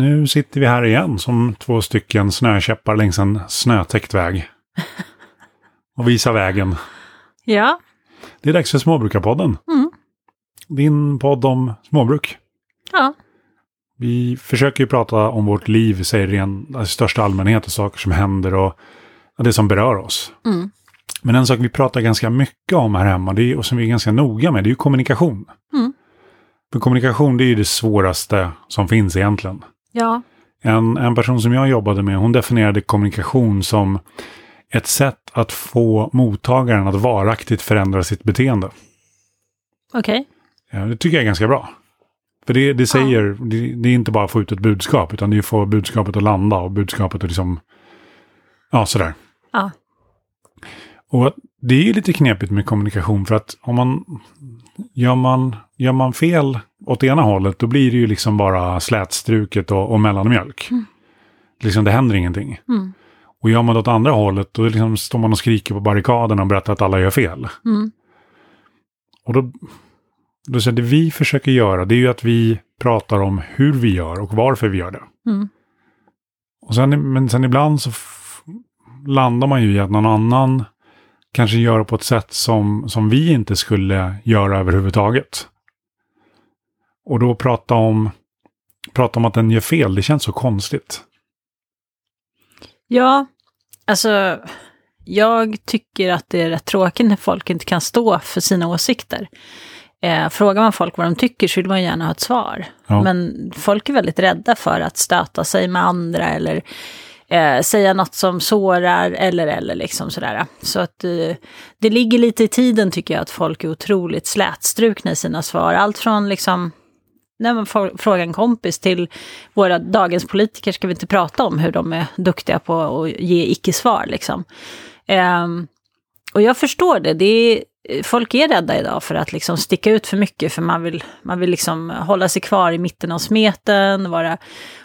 nu sitter vi här igen som två stycken snökäppar längs en snötäckt väg. Och visar vägen. Ja. Det är dags för Småbrukarpodden. Mm. Din podd om småbruk. Ja. Vi försöker ju prata om vårt liv, säger ren, alltså, i största allmänhet och saker som händer och det som berör oss. Mm. Men en sak vi pratar ganska mycket om här hemma är, och som vi är ganska noga med, det är ju kommunikation. Mm. För kommunikation det är ju det svåraste som finns egentligen. Ja. En, en person som jag jobbade med, hon definierade kommunikation som ett sätt att få mottagaren att varaktigt förändra sitt beteende. Okej. Ja, det tycker jag är ganska bra. För det, det säger, det, det är inte bara att få ut ett budskap, utan det är att få budskapet att landa och budskapet att liksom, ja sådär. Ja. Och det är lite knepigt med kommunikation för att om man gör man, gör man fel åt ena hållet då blir det ju liksom bara slätstruket och, och mellanmjölk. Mm. Liksom det händer ingenting. Mm. Och gör man det åt andra hållet då liksom står man och skriker på barrikaderna och berättar att alla gör fel. Mm. Och då, då så det vi försöker göra det är ju att vi pratar om hur vi gör och varför vi gör det. Mm. Och sen, men sen ibland så landar man ju i att någon annan kanske gör det på ett sätt som, som vi inte skulle göra överhuvudtaget. Och då prata om, prata om att den gör fel, det känns så konstigt. Ja, alltså jag tycker att det är rätt tråkigt när folk inte kan stå för sina åsikter. Eh, frågar man folk vad de tycker så vill man gärna ha ett svar. Ja. Men folk är väldigt rädda för att stöta sig med andra eller eh, säga något som sårar eller eller liksom sådär. Så att eh, det ligger lite i tiden tycker jag att folk är otroligt slätstrukna i sina svar. Allt från liksom när man frågar en kompis till våra dagens politiker ska vi inte prata om hur de är duktiga på att ge icke-svar liksom. Eh, och jag förstår det. det är, eh, folk är rädda idag för att liksom sticka ut för mycket för man vill, man vill liksom hålla sig kvar i mitten av smeten, vara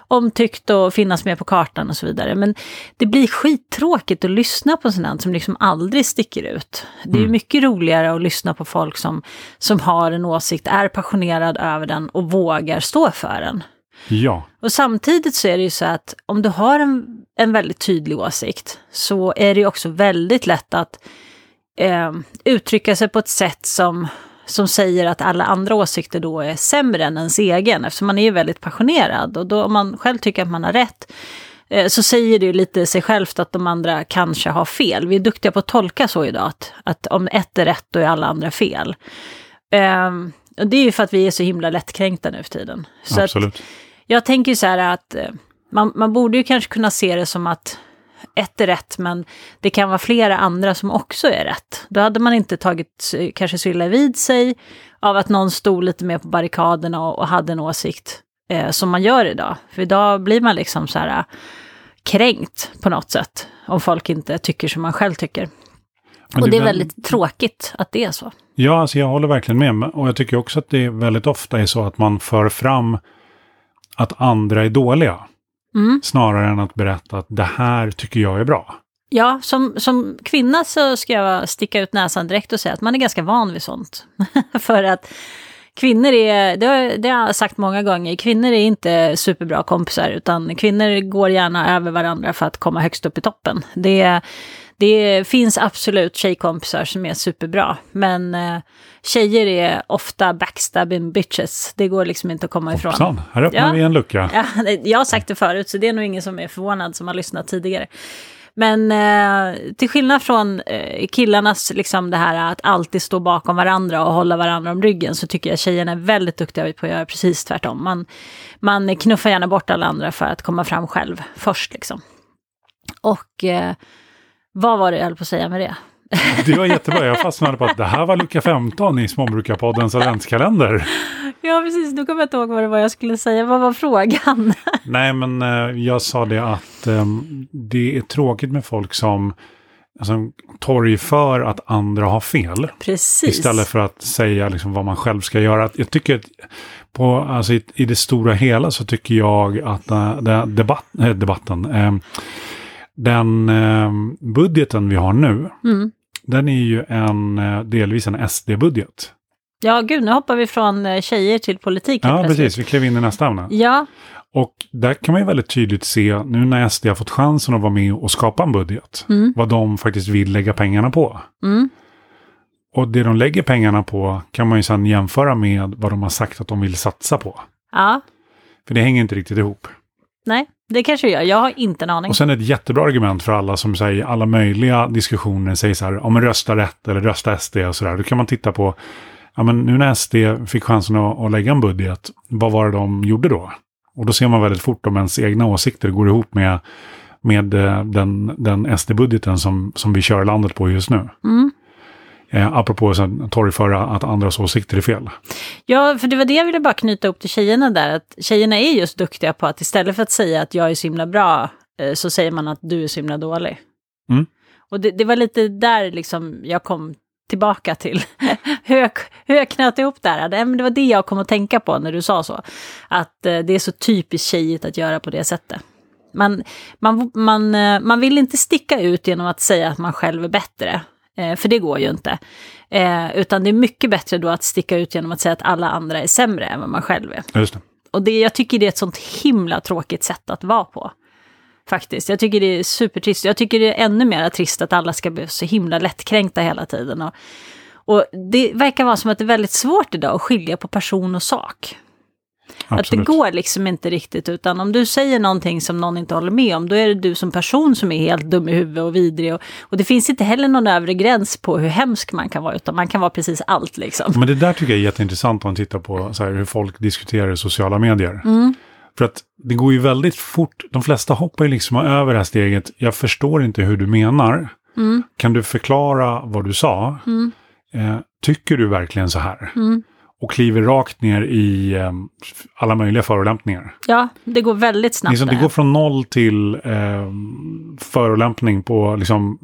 omtyckt och finnas med på kartan och så vidare. Men det blir skittråkigt att lyssna på sådant som liksom aldrig sticker ut. Det är ju mycket roligare att lyssna på folk som, som har en åsikt, är passionerad över den och vågar stå för den. Ja, Och samtidigt så är det ju så att om du har en, en väldigt tydlig åsikt så är det ju också väldigt lätt att eh, uttrycka sig på ett sätt som, som säger att alla andra åsikter då är sämre än ens egen eftersom man är ju väldigt passionerad och då om man själv tycker att man har rätt eh, så säger det ju lite sig självt att de andra kanske har fel. Vi är duktiga på att tolka så idag, att, att om ett är rätt då är alla andra fel. Ehm, och det är ju för att vi är så himla lättkränkta nu för tiden. Så absolut. jag tänker ju så här att eh, man, man borde ju kanske kunna se det som att ett är rätt, men det kan vara flera andra som också är rätt. Då hade man inte tagit kanske så illa vid sig av att någon stod lite mer på barrikaderna och, och hade en åsikt eh, som man gör idag. För idag blir man liksom så här eh, kränkt på något sätt om folk inte tycker som man själv tycker. Men och det är väl- väldigt tråkigt att det är så. Ja, alltså jag håller verkligen med. Och jag tycker också att det väldigt ofta är så att man för fram att andra är dåliga. Mm. Snarare än att berätta att det här tycker jag är bra. Ja, som, som kvinna så ska jag sticka ut näsan direkt och säga att man är ganska van vid sånt. För att kvinnor är, det har, det har jag sagt många gånger, kvinnor är inte superbra kompisar utan kvinnor går gärna över varandra för att komma högst upp i toppen. Det, det finns absolut tjejkompisar som är superbra, men eh, tjejer är ofta backstabbing bitches. Det går liksom inte att komma ifrån. Hoppsan, här öppnar Ja. vi en lucka. Ja, jag har sagt det förut, så det är nog ingen som är förvånad som har lyssnat tidigare. Men eh, till skillnad från eh, killarnas, liksom det här att alltid stå bakom varandra och hålla varandra om ryggen, så tycker jag tjejerna är väldigt duktiga på att göra precis tvärtom. Man, man knuffar gärna bort alla andra för att komma fram själv först. Liksom. Och eh, vad var det jag höll på att säga med det? Det var jättebra. Jag fastnade på att det här var lucka 15 i Småbrukarpoddens adventskalender. Ja, precis. Nu kommer jag inte ihåg vad det var jag skulle säga. Vad var frågan? Nej, men eh, jag sa det att ehm, det är tråkigt med folk som alltså, torgför att andra har fel. Precis. Istället för att säga liksom, vad man själv ska göra. Jag tycker att på, alltså, i, i det stora hela så tycker jag att uh, debatt, äh, debatten, ehm, den ehm, budgeten vi har nu, Mm. den är ju en, eh, delvis en SD-budget. Ja, gud, nu hoppar vi från eh, tjejer till politik. Ja, plötsligt. precis. Vi klev in i nästa ämne. Ja, Och där kan man ju väldigt tydligt se, nu när SD har fått chansen att vara med och skapa en budget, Mm. vad de faktiskt vill lägga pengarna på. Mm. Och det de lägger pengarna på kan man ju sedan jämföra med vad de har sagt att de vill satsa på. Ja, För det hänger inte riktigt ihop. nej, det kanske jag gör. Jag har inte en aning. Och sen ett jättebra argument för alla som säger alla möjliga diskussioner säger så här, om rösta rätt eller rösta SD och så där. Då kan man titta på, ja men nu när SD fick chansen att, att lägga en budget, vad var det de gjorde då? Och då ser man väldigt fort om ens egna åsikter går ihop med, med eh, den, den SD-budgeten som, som vi kör landet på just nu. Mm. Eh, apropå att torgföra att andras åsikter är fel. Ja, för det var det jag ville bara knyta upp till tjejerna där. Att tjejerna är just duktiga på att istället för att säga att jag är så himla bra, eh, så säger man att du är så himla dålig. Mm. Och det, det var lite där liksom jag kom tillbaka till hur, jag, hur jag knöt ihop det här. Det, det var det jag kom att tänka på när du sa så. Att eh, det är så typiskt tjejigt att göra på det sättet. Man, man, man, eh, man vill inte sticka ut genom att säga att man själv är bättre. Eh, för det går ju inte. Eh, utan det är mycket bättre då att sticka ut genom att säga att alla andra är sämre än vad man själv är. Just det. Och det, jag tycker det är ett sånt himla tråkigt sätt att vara på. Faktiskt. Jag tycker det är supertrist. Jag tycker det är ännu mer trist att alla ska bli så himla lättkränkta hela tiden. Och, och det verkar vara som att det är väldigt svårt idag att skilja på person och sak. Att det Absolut. går liksom inte riktigt, utan om du säger någonting som någon inte håller med om, då är det du som person som är helt dum i huvudet och vidrig. Och, och det finns inte heller någon övre gräns på hur hemsk man kan vara, utan man kan vara precis allt liksom. Men det där tycker jag är jätteintressant om man tittar på här, hur folk diskuterar i sociala medier. För att det går ju väldigt fort, de flesta hoppar ju liksom över det här steget, jag förstår inte hur du menar. Kan du förklara vad du sa? Eh, tycker du verkligen så här? Och kliver rakt ner i eh, alla möjliga förolämpningar. Ja, det går väldigt snabbt. Liksom, det går från noll till eh, förolämpning på liksom,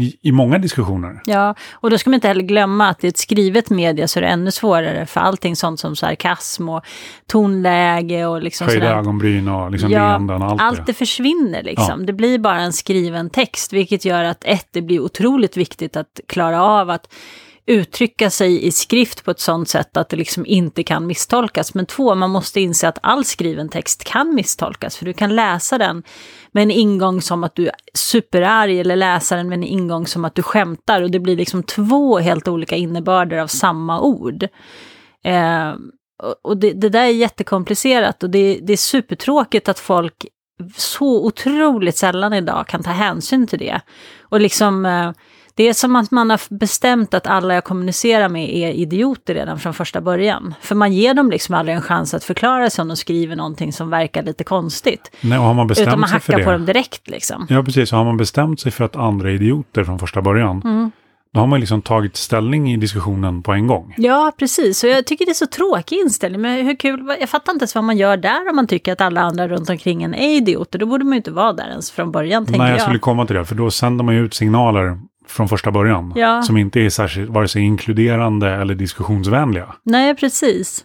i, i många diskussioner. Ja, och då ska man inte heller glömma att i ett skrivet media så är det ännu svårare för allting sånt som sarkasm och tonläge och liksom Höjda sådär. ögonbryn och liksom Ja, leenden och allt, allt det. försvinner liksom. Det blir bara en skriven text, vilket gör att ett, det blir otroligt viktigt att klara av att uttrycka sig i skrift på ett sånt sätt att det liksom inte kan misstolkas. Men två, man måste inse att all skriven text kan misstolkas, för du kan läsa den med en ingång som att du är superarg eller läsa den med en ingång som att du skämtar och det blir liksom två helt olika innebörder av samma ord. Eh, och- och det, det där är jättekomplicerat och det, det är supertråkigt att folk så otroligt sällan idag kan ta hänsyn till det. Och liksom, eh, det är som att man har bestämt att alla jag kommunicerar med är idioter redan från första början. För man ger dem liksom aldrig en chans att förklara sig om de skriver någonting som verkar lite konstigt. Nej, och har man Utan bestämt man sig för hackar på det. dem direkt liksom. Ja, precis. Så har man bestämt sig för att andra är idioter från första början. Mm. Då har man liksom tagit ställning i diskussionen på en gång. Ja, precis. Och jag tycker det är så tråkig inställning. Men hur kul, jag fattar inte ens vad man gör där om man tycker att alla andra runt omkring en är idioter. Då borde man ju inte vara där ens från början, tänker Nej, jag jag. skulle komma till det. För då sänder man ju ut signaler från första början. Ja. Som inte är särskilt vare sig inkluderande eller diskussionsvänliga. Nej, precis.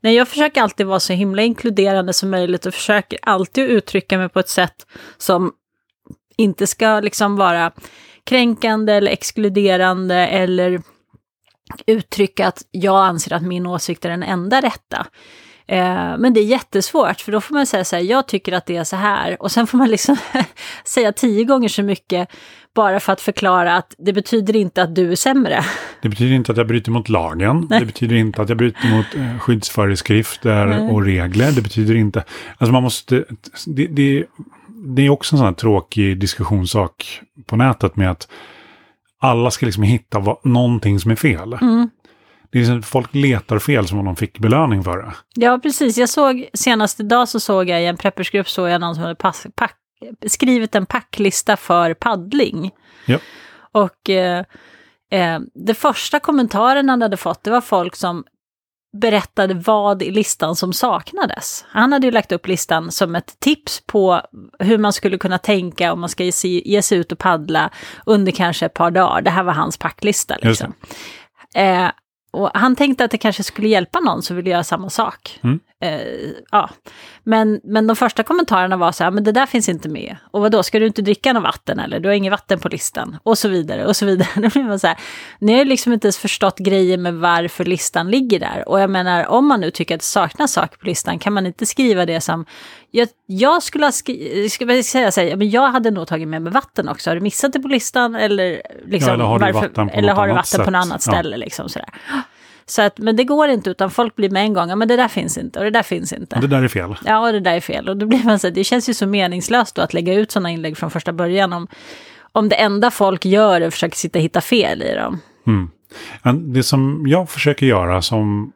Nej, jag försöker alltid vara så himla inkluderande som möjligt och försöker alltid uttrycka mig på ett sätt som inte ska liksom vara kränkande eller exkluderande eller uttrycka att jag anser att min åsikt är den enda rätta. Eh, men det är jättesvårt, för då får man säga så här, jag tycker att det är så här. Och sen får man liksom säga tio gånger så mycket bara för att förklara att det betyder inte att du är sämre. Det betyder inte att jag bryter mot lagen. Det betyder inte att jag bryter mot eh, skyddsföreskrifter Nej. och regler. Det betyder inte... Alltså man måste... Det, det, det är också en sån här tråkig diskussionssak på nätet med att alla ska liksom hitta vad, någonting som är fel. Mm. Det är liksom, folk letar fel som om de fick belöning för det. Ja, precis. Jag såg senast idag så såg jag i en preppersgrupp såg jag någon som hade pass, pack, skrivit en packlista för paddling. Ja. Och eh, eh, det första kommentaren han hade fått, det var folk som berättade vad i listan som saknades. Han hade ju lagt upp listan som ett tips på hur man skulle kunna tänka om man ska ge sig, ut och paddla under kanske ett par dagar. Det här var hans packlista. Liksom. Eh, och han tänkte att det kanske skulle hjälpa någon som ville göra samma sak. Mm. Eh, ja. men, men de första kommentarerna var så här, men det där finns inte med. Och vad då ska du inte dricka något vatten eller? Du har inget vatten på listan. Och så vidare, och så vidare. Då blir man så här, ni har ju liksom inte ens förstått grejen med varför listan ligger där. Och jag menar, om man nu tycker att det saknas saker på listan, kan man inte skriva det som, jag, jag skulle ha skrivit, ska säga så här, men jag hade nog tagit med mig vatten också. Har du missat det på listan? Eller, liksom, ja, eller har du varför, vatten på något annat vatten på något annat Ja. ställe? Liksom, sådär. Så att, men det går inte, utan folk blir med en gång, ja, men det där finns inte och det där finns inte. Det där är fel. Ja, och det där är fel. Och då blir man så här, det känns ju så meningslöst då att lägga ut sådana inlägg från första början om, om det enda folk gör är att försöka sitta och hitta fel i dem. Men Det som jag försöker göra, som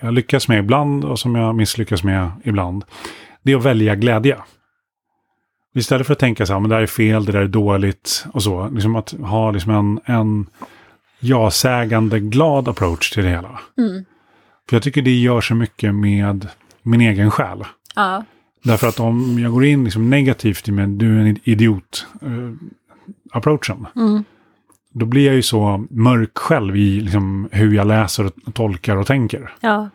jag lyckas med ibland och som jag misslyckas med ibland, det är att välja glädje. Istället för att tänka så här, men det där är fel, det där är dåligt och så. Liksom att ha liksom en, en ja-sägande, glad approach till det hela. För jag tycker det gör så mycket med min egen själ. Ja. Därför att om jag går in liksom negativt med du är en idiot eh, approachen. Då blir jag ju så mörk själv i liksom, hur jag läser och tolkar och tänker. ja.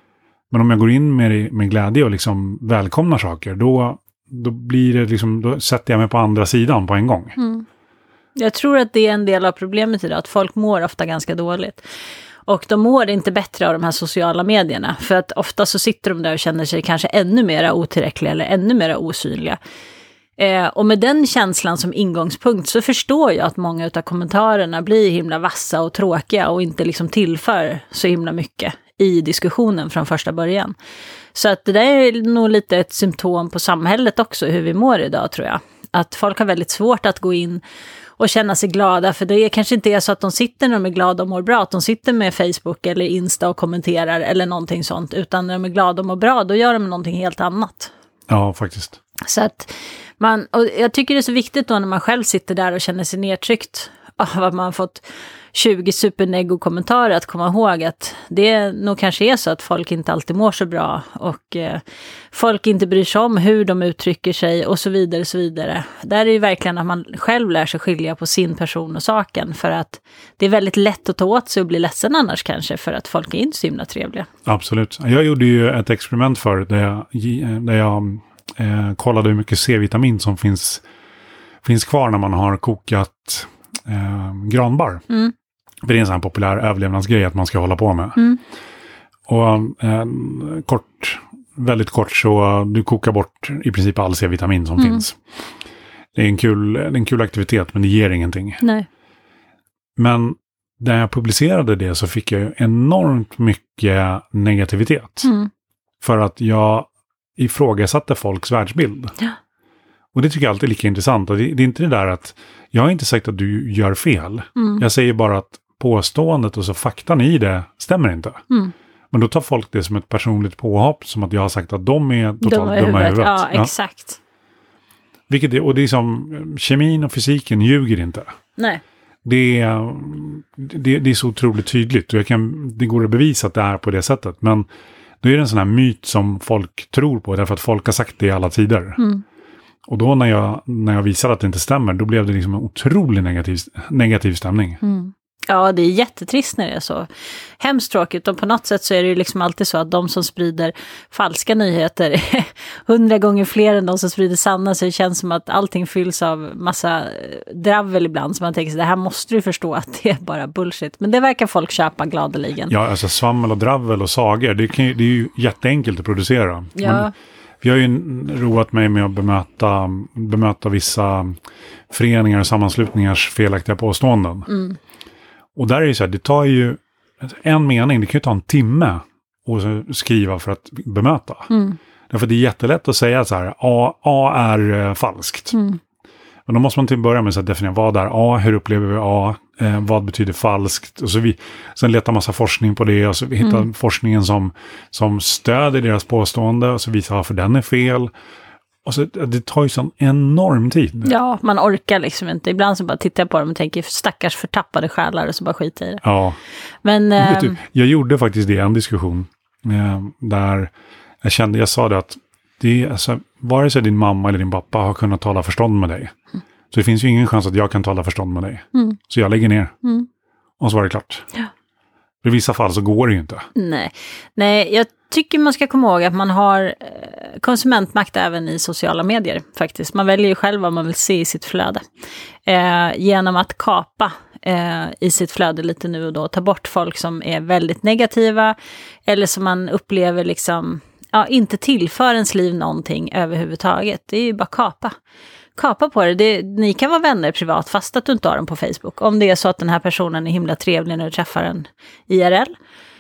Men om jag går in med, med glädje och liksom välkomnar saker, då, då, blir det liksom, då sätter jag mig på andra sidan på en gång. Jag tror att det är en del av problemet idag, att folk mår ofta ganska dåligt. Och de mår inte bättre av de här sociala medierna, för att ofta så sitter de där och känner sig kanske ännu mer otillräckliga eller ännu mer osynliga. Eh, och med den känslan som ingångspunkt så förstår jag att många av kommentarerna blir himla vassa och tråkiga och inte liksom tillför så himla mycket i diskussionen från första början. Så att det där är nog lite ett symptom på samhället också, hur vi mår idag tror jag. Att folk har väldigt svårt att gå in och känna sig glada, för det är kanske inte är så att de sitter när de är glada och mår bra, att de sitter med Facebook eller Insta och kommenterar eller någonting sånt, utan när de är glada och mår bra, då gör de någonting helt annat. Ja, faktiskt. Så att man, och jag tycker det är så viktigt då när man själv sitter där och känner sig nedtryckt av att man fått 20 supernego-kommentarer att komma ihåg att det nog kanske är så att folk inte alltid mår så bra och eh, folk inte bryr sig om hur de uttrycker sig och så vidare. och så vidare. Där är det ju verkligen att man själv lär sig skilja på sin person och saken för att det är väldigt lätt att ta åt sig och bli ledsen annars kanske för att folk är inte så himla trevliga. Absolut. Jag gjorde ju ett experiment för där jag, eh, där jag eh, kollade hur mycket C-vitamin som finns, finns kvar när man har kokat eh, granbar. Mm. För det är en sån här populär överlevnadsgrej att man ska hålla på med. Mm. Och eh, kort, väldigt kort så du kokar bort i princip all C-vitamin som Mm. finns. Det är, en kul, det är en kul aktivitet men det ger ingenting. Nej. Men när jag publicerade det så fick jag enormt mycket negativitet. Mm. För att jag ifrågasatte folks världsbild. Ja. Och det tycker jag alltid är lika intressant. Och det, det är inte det där att, jag har inte sagt att du gör fel. Mm. Jag säger bara att påståendet och så faktan i det stämmer inte. Mm. Men då tar folk det som ett personligt påhopp, som att jag har sagt att de är totalt Dumma i huvudet. huvudet. Ja, Ja. exakt. Vilket är, och det är som, kemin och fysiken ljuger inte. Nej. Det är, det, det är så otroligt tydligt och jag kan, det går att bevisa att det är på det sättet. Men då är det en sån här myt som folk tror på därför att folk har sagt det i alla tider. Mm. Och då när jag, när jag visade att det inte stämmer, då blev det liksom en otrolig negativ, negativ stämning. Mm. Ja, det är jättetrist när det är så. Hemskt tråkigt och på något sätt så är det ju liksom alltid så att de som sprider falska nyheter är hundra gånger fler än de som sprider sanna. Så det känns som att allting fylls av massa dravel ibland. Så man tänker så det här måste du förstå att det är bara bullshit. Men det verkar folk köpa gladeligen. Ja, alltså svammel och dravel och sagor, det, kan, det är ju jätteenkelt att producera. Ja. Men vi har ju roat mig med att bemöta, bemöta vissa föreningar och sammanslutningars felaktiga påståenden. Mm. Och där är det så här, det tar ju en mening, det kan ju ta en timme att skriva för att bemöta. Mm. Därför det är jättelätt att säga så här, A, A är eh, falskt. Mm. Men då måste man till att börja med här definiera vad är A, hur upplever vi A, eh, vad betyder falskt. Och så vi, sen leta massa forskning på det och så vi hittar Mm. forskningen som, som stöder deras påstående och så visar varför den är fel. Och så, det tar ju sån enorm tid. Ja, man orkar liksom inte. Ibland så bara tittar jag på dem och tänker stackars förtappade själar och så bara skiter i det. Ja. Men Vet eh, du, jag gjorde faktiskt det i en diskussion. Eh, där jag kände, jag sa det att det är, alltså, vare sig din mamma eller din pappa har kunnat tala förstånd med dig. Så det finns ju ingen chans att jag kan tala förstånd med dig. Mm. Så jag lägger ner. Mm. Och så var det klart. Ja. I vissa fall så går det ju inte. Nej. Nej, jag tycker man ska komma ihåg att man har eh, konsumentmakt även i sociala medier faktiskt. Man väljer ju själv vad man vill se i sitt flöde. Eh, genom att kapa eh, i sitt flöde lite nu och då, ta bort folk som är väldigt negativa eller som man upplever liksom, ja, inte tillför ens liv någonting överhuvudtaget. Det är ju bara kapa kapa på det. det. Ni kan vara vänner privat fast att du inte har dem på Facebook. Om det är så att den här personen är himla trevlig när du träffar en IRL.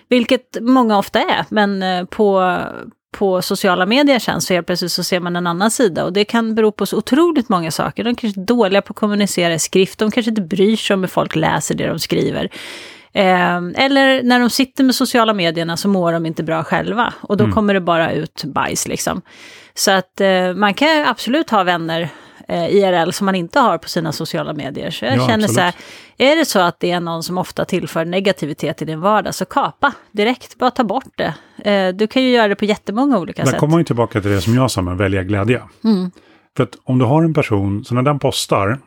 Vilket många ofta är, men eh, på, på sociala medier sen så helt plötsligt så ser man en annan sida och det kan bero på så otroligt många saker. De kanske är dåliga på att kommunicera i skrift, de kanske inte bryr sig om hur folk läser det de skriver. Eh, eller när de sitter med sociala medierna så mår de inte bra själva och då mm. kommer det bara ut bajs liksom. Så att eh, man kan absolut ha vänner eh, IRL som man inte har på sina sociala medier. Så jag ja, känner absolut. så här, är det så att det är någon som ofta tillför negativitet i din vardag, så kapa direkt, bara ta bort det. Eh, du kan ju göra det på jättemånga olika Där sätt. Där kommer man ju tillbaka till det som jag sa med välja glädje. Mm. För att om du har en person, så när den postar,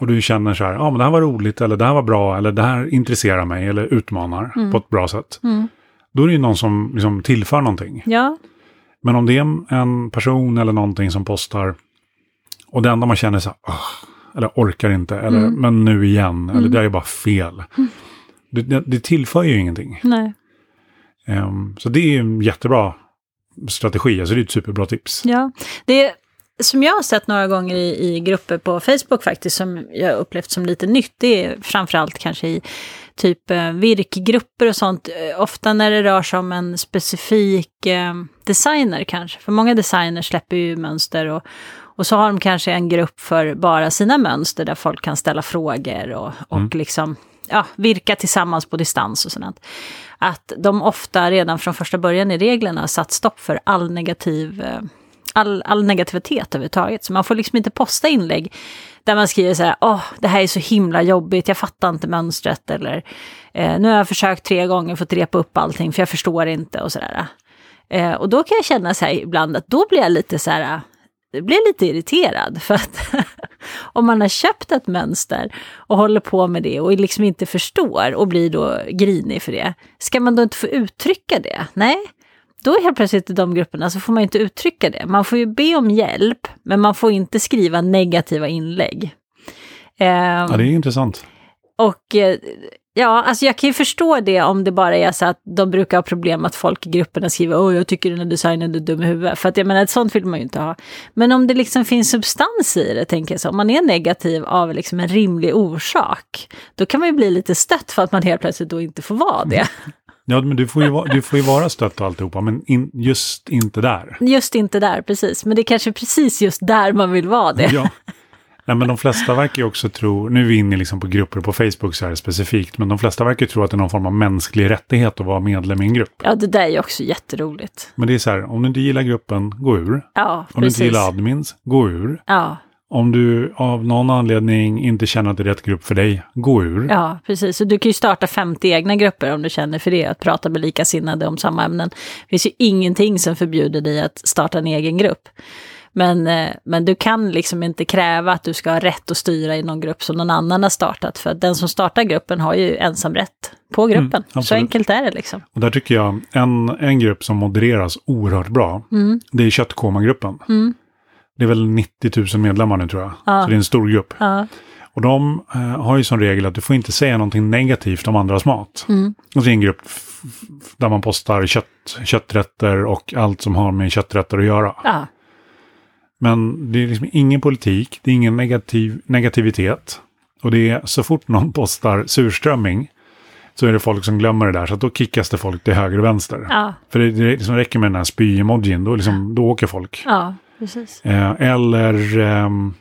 och du känner så här, ja ah, men det här var roligt, eller det här var bra, eller det här intresserar mig, eller utmanar mm. på ett bra sätt. Mm. Då är det ju någon som liksom tillför någonting. Ja. Men om det är en person eller någonting som postar och det enda man känner så här, eller orkar inte, eller mm. men nu igen, eller mm. det är bara fel. Mm. Det, det, det, tillför ju ingenting. Nej. Um, så det är en jättebra strategi, alltså det är ett superbra tips. Ja, det som jag har sett några gånger i, i grupper på Facebook faktiskt, som jag upplevt som lite nytt, det är framförallt kanske i typ eh, virkgrupper och sånt. Eh, ofta när det rör sig om en specifik eh, designer kanske, för många designers släpper ju mönster och, och så har de kanske en grupp för bara sina mönster där folk kan ställa frågor och, och mm. liksom ja, virka tillsammans på distans och sånt. Att de ofta redan från första början i reglerna satt stopp för all negativ eh, all, all negativitet överhuvudtaget. Så man får liksom inte posta inlägg där man skriver så här, åh, det här är så himla jobbigt, jag fattar inte mönstret, eller eh, nu har jag försökt tre gånger, fått repa upp allting, för jag förstår inte, och sådär. Eh, och då kan jag känna så här ibland att då blir jag lite så här, blir lite irriterad. För att om man har köpt ett mönster och håller på med det och liksom inte förstår och blir då grinig för det, ska man då inte få uttrycka det? Nej, då helt plötsligt i de grupperna så får man inte uttrycka det. Man får ju be om hjälp, men man får inte skriva negativa inlägg. ja, det är intressant. Och eh, Ja, alltså jag kan ju förstå det om det bara är så att de brukar ha problem med att folk i grupperna skriver åh, jag tycker den här designen är dum i huvudet. För att jag menar, ett sånt vill man ju inte ha. Men om det liksom finns substans i det, tänker jag så, om man är negativ av liksom en rimlig orsak, då kan man ju bli lite stött för att man helt plötsligt då inte får vara det. Ja, men du får ju, vara, du får ju vara stött och alltihopa, men in, just inte där. Just inte där, precis. Men det är kanske precis just där man vill vara det. Ja. Nej, men de flesta verkar ju också tro, nu är vi inne liksom på grupper på Facebook så här specifikt, men de flesta verkar tro att det är någon form av mänsklig rättighet att vara medlem i en grupp. Ja, det där är ju också jätteroligt. Men det är så här, om du inte gillar gruppen, gå ur. Ja, om precis. du inte gillar admins, gå ur. Ja. Om du av någon anledning inte känner att det är rätt grupp för dig, gå ur. Ja, precis. Och du kan ju starta 50 egna grupper om du känner för det, att prata med likasinnade om samma ämnen. Det finns ju ingenting som förbjuder dig att starta en egen grupp. Men, eh, men du kan liksom inte kräva att du ska ha rätt att styra i någon grupp som någon annan har startat. För den som startar gruppen har ju ensamrätt på mm, gruppen. Mm, så enkelt är det liksom. Och där tycker jag en, en grupp som modereras oerhört bra, mm. det är Köttkoma-gruppen. Mm. Det är väl 90 000 medlemmar nu tror jag. Ja. Så det är en stor grupp. Ja. Och de eh, har ju som regel att du får inte säga någonting negativt om andras mat. Mm. Och det är en grupp där man postar kött, kötträtter och allt som har med kötträtter att göra. Ja. Men det är liksom ingen politik, det är ingen negativ, negativitet. Och det är så fort någon postar surströmming så är det folk som glömmer det där. Så då kickas det folk till höger och vänster. Ja. För det, det liksom räcker med den här spy-emojin, då, liksom, då åker folk. Ja, precis. Eh, eller ehm,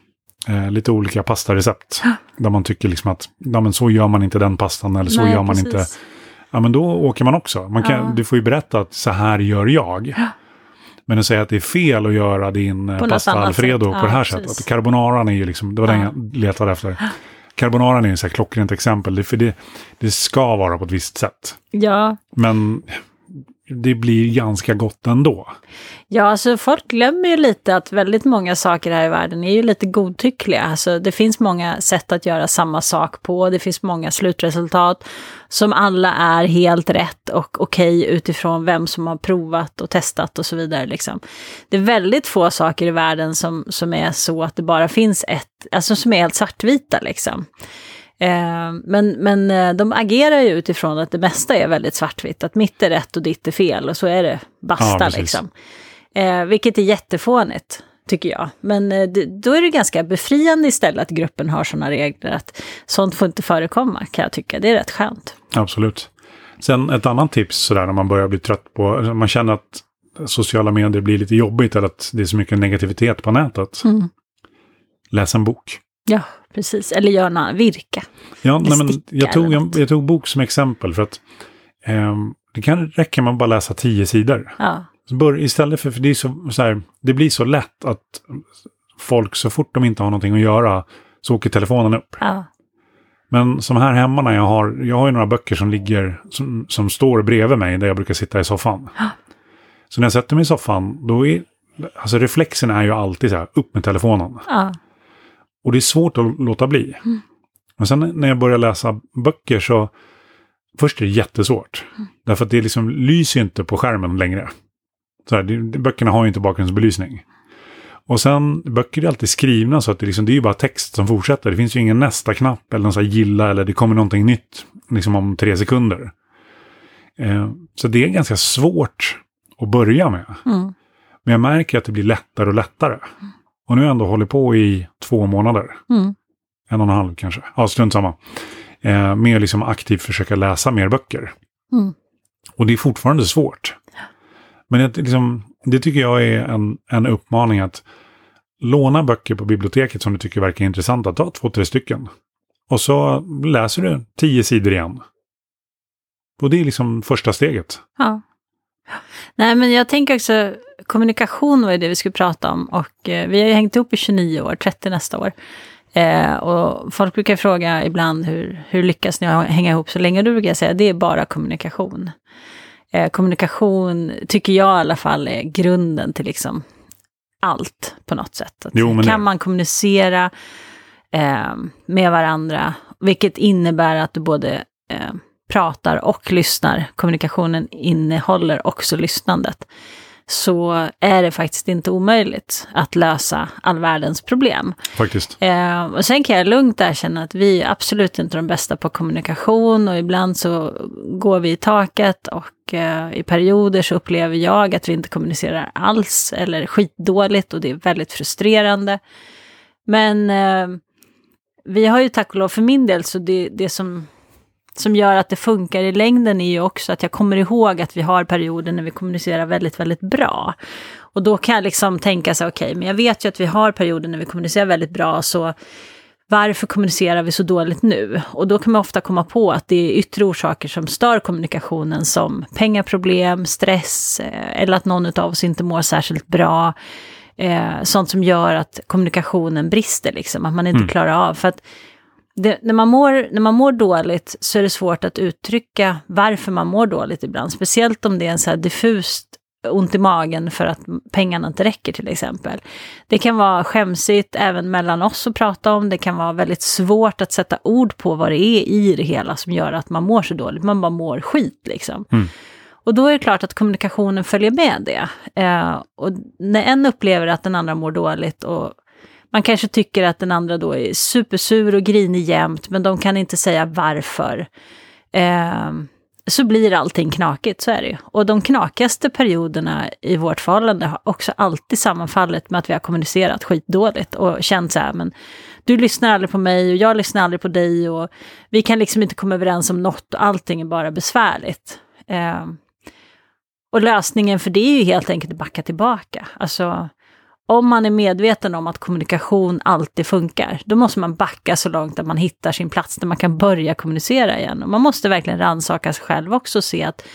eh, lite olika pastarecept. Ja. Där man tycker liksom att ja, men så gör man inte den pastan eller så Nej, gör man precis. inte. Ja, men då åker man också. Man kan. Du får ju berätta att så här gör jag. Men att säga att det är fel att göra din eh, på pasta alfredo på det här precis. sättet. Carbonaran är ju liksom, det var den jag letade efter. Carbonaran är ju ett klockrent exempel, för det, det ska vara på ett visst sätt. Ja. Men det blir ganska gott ändå. Ja, alltså folk glömmer ju lite att väldigt många saker här i världen är ju lite godtyckliga. Alltså det finns många sätt att göra samma sak på, det finns många slutresultat som alla är helt rätt och okej okay utifrån vem som har provat och testat och så vidare. Liksom. Det är väldigt få saker i världen som, som är så att det bara finns ett, alltså som är helt svartvita liksom. Eh, men, men eh, de agerar ju utifrån att det mesta är väldigt svartvitt, att mitt är rätt och ditt är fel och så är det basta ja, liksom. Eh, vilket är jättefånigt, tycker jag. Men eh, då är det ganska befriande istället att gruppen har sådana regler, att sånt får inte förekomma kan jag tycka. Det är rätt skönt. Absolut. Sen ett annat tips sådär när man börjar bli trött på, man känner att sociala medier blir lite jobbigt eller att det är så mycket negativitet på nätet. Mm. Läs en bok. Ja, precis. Eller något, virka. Ja, nej, men jag, tog, jag, jag, tog bok som exempel för att eh, det kan räcka med att bara läsa tio sidor. Ja. Bör, istället för, för det, så, så här, det blir så lätt att folk så fort de inte har någonting att göra så åker telefonen upp. Ja. Men som här hemma när jag har, jag har ju några böcker som ligger, som, som står bredvid mig där jag brukar sitta i soffan. Ja. Så när jag sätter mig i soffan, då är, alltså reflexen är ju alltid så här, upp med telefonen. Ja. Och det är svårt att låta bli. Mm. Men sen när jag börjar läsa böcker så, först är det jättesvårt. Mm. Därför att det liksom lyser inte på skärmen längre. Så här, det, böckerna har ju inte bakgrundsbelysning. Och sen, böcker är alltid skrivna så att det, liksom, det är ju bara text som fortsätter. Det finns ju ingen nästa-knapp eller någon så gilla eller det kommer någonting nytt liksom om tre sekunder. Eh, så det är ganska svårt att börja med. Mm. Men jag märker att det blir lättare och lättare. Mm. Och nu har jag ändå hållit på i två månader. Mm. En och en halv kanske. Ja, strunt samma. Eh, med liksom aktivt försöka läsa mer böcker. Mm. Och det är fortfarande svårt. Men det, liksom, det tycker jag är en, en uppmaning att låna böcker på biblioteket som du tycker verkar intressanta. Ta två, tre stycken. Och så läser du tio sidor igen. Och det är liksom första steget. Ja. Nej, men jag tänker också, kommunikation var ju det vi skulle prata om och eh, vi har ju hängt ihop i 29 år, 30 nästa år. Eh, och folk brukar fråga ibland hur, hur lyckas ni hänga ihop så länge? Då brukar jag säga det är bara kommunikation. Eh, kommunikation tycker jag i alla fall är grunden till liksom allt på något sätt. Jo, kan det... man kommunicera eh, med varandra, vilket innebär att du både eh, pratar och lyssnar, kommunikationen innehåller också lyssnandet, så är det faktiskt inte omöjligt att lösa all världens problem. Faktiskt. Eh, och sen kan jag lugnt erkänna att vi är absolut inte de bästa på kommunikation och ibland så går vi i taket och eh, i perioder så upplever jag att vi inte kommunicerar alls eller skitdåligt och det är väldigt frustrerande. Men eh, vi har ju tack och lov för min del så det, det som som gör att det funkar i längden är ju också att jag kommer ihåg att vi har perioder när vi kommunicerar väldigt, väldigt bra. Och då kan jag liksom tänka så okej, okay, men jag vet ju att vi har perioder när vi kommunicerar väldigt bra, så varför kommunicerar vi så dåligt nu? Och då kan man ofta komma på att det är yttre orsaker som stör kommunikationen som pengaproblem, stress eh, eller att någon av oss inte mår särskilt bra. Eh, sånt som gör att kommunikationen brister, liksom, att man inte mm. klarar av. För att det, när, man mår, när man mår dåligt så är det svårt att uttrycka varför man mår dåligt ibland. Speciellt om det är en så här diffust ont i magen för att pengarna inte räcker till exempel. Det kan vara skämsigt även mellan oss att prata om. Det kan vara väldigt svårt att sätta ord på vad det är i det hela som gör att man mår så dåligt. Man bara mår skit liksom. Mm. Och då är det klart att kommunikationen följer med det. Eh, och när en upplever att den andra mår dåligt och man kanske tycker att den andra då är supersur och grinig jämt, men de kan inte säga varför. Eh, så blir allting knakigt, så är det ju. Och de knakigaste perioderna i vårt förhållande har också alltid sammanfallit med att vi har kommunicerat skitdåligt och känt så här, men du lyssnar aldrig på mig och jag lyssnar aldrig på dig och vi kan liksom inte komma överens om något och allting är bara besvärligt. Eh, och lösningen för det är ju helt enkelt att backa tillbaka. Alltså, om man är medveten om att kommunikation alltid funkar, då måste man backa så långt att man hittar sin plats där man kan börja kommunicera igen. Och man måste verkligen rannsaka sig själv också och se att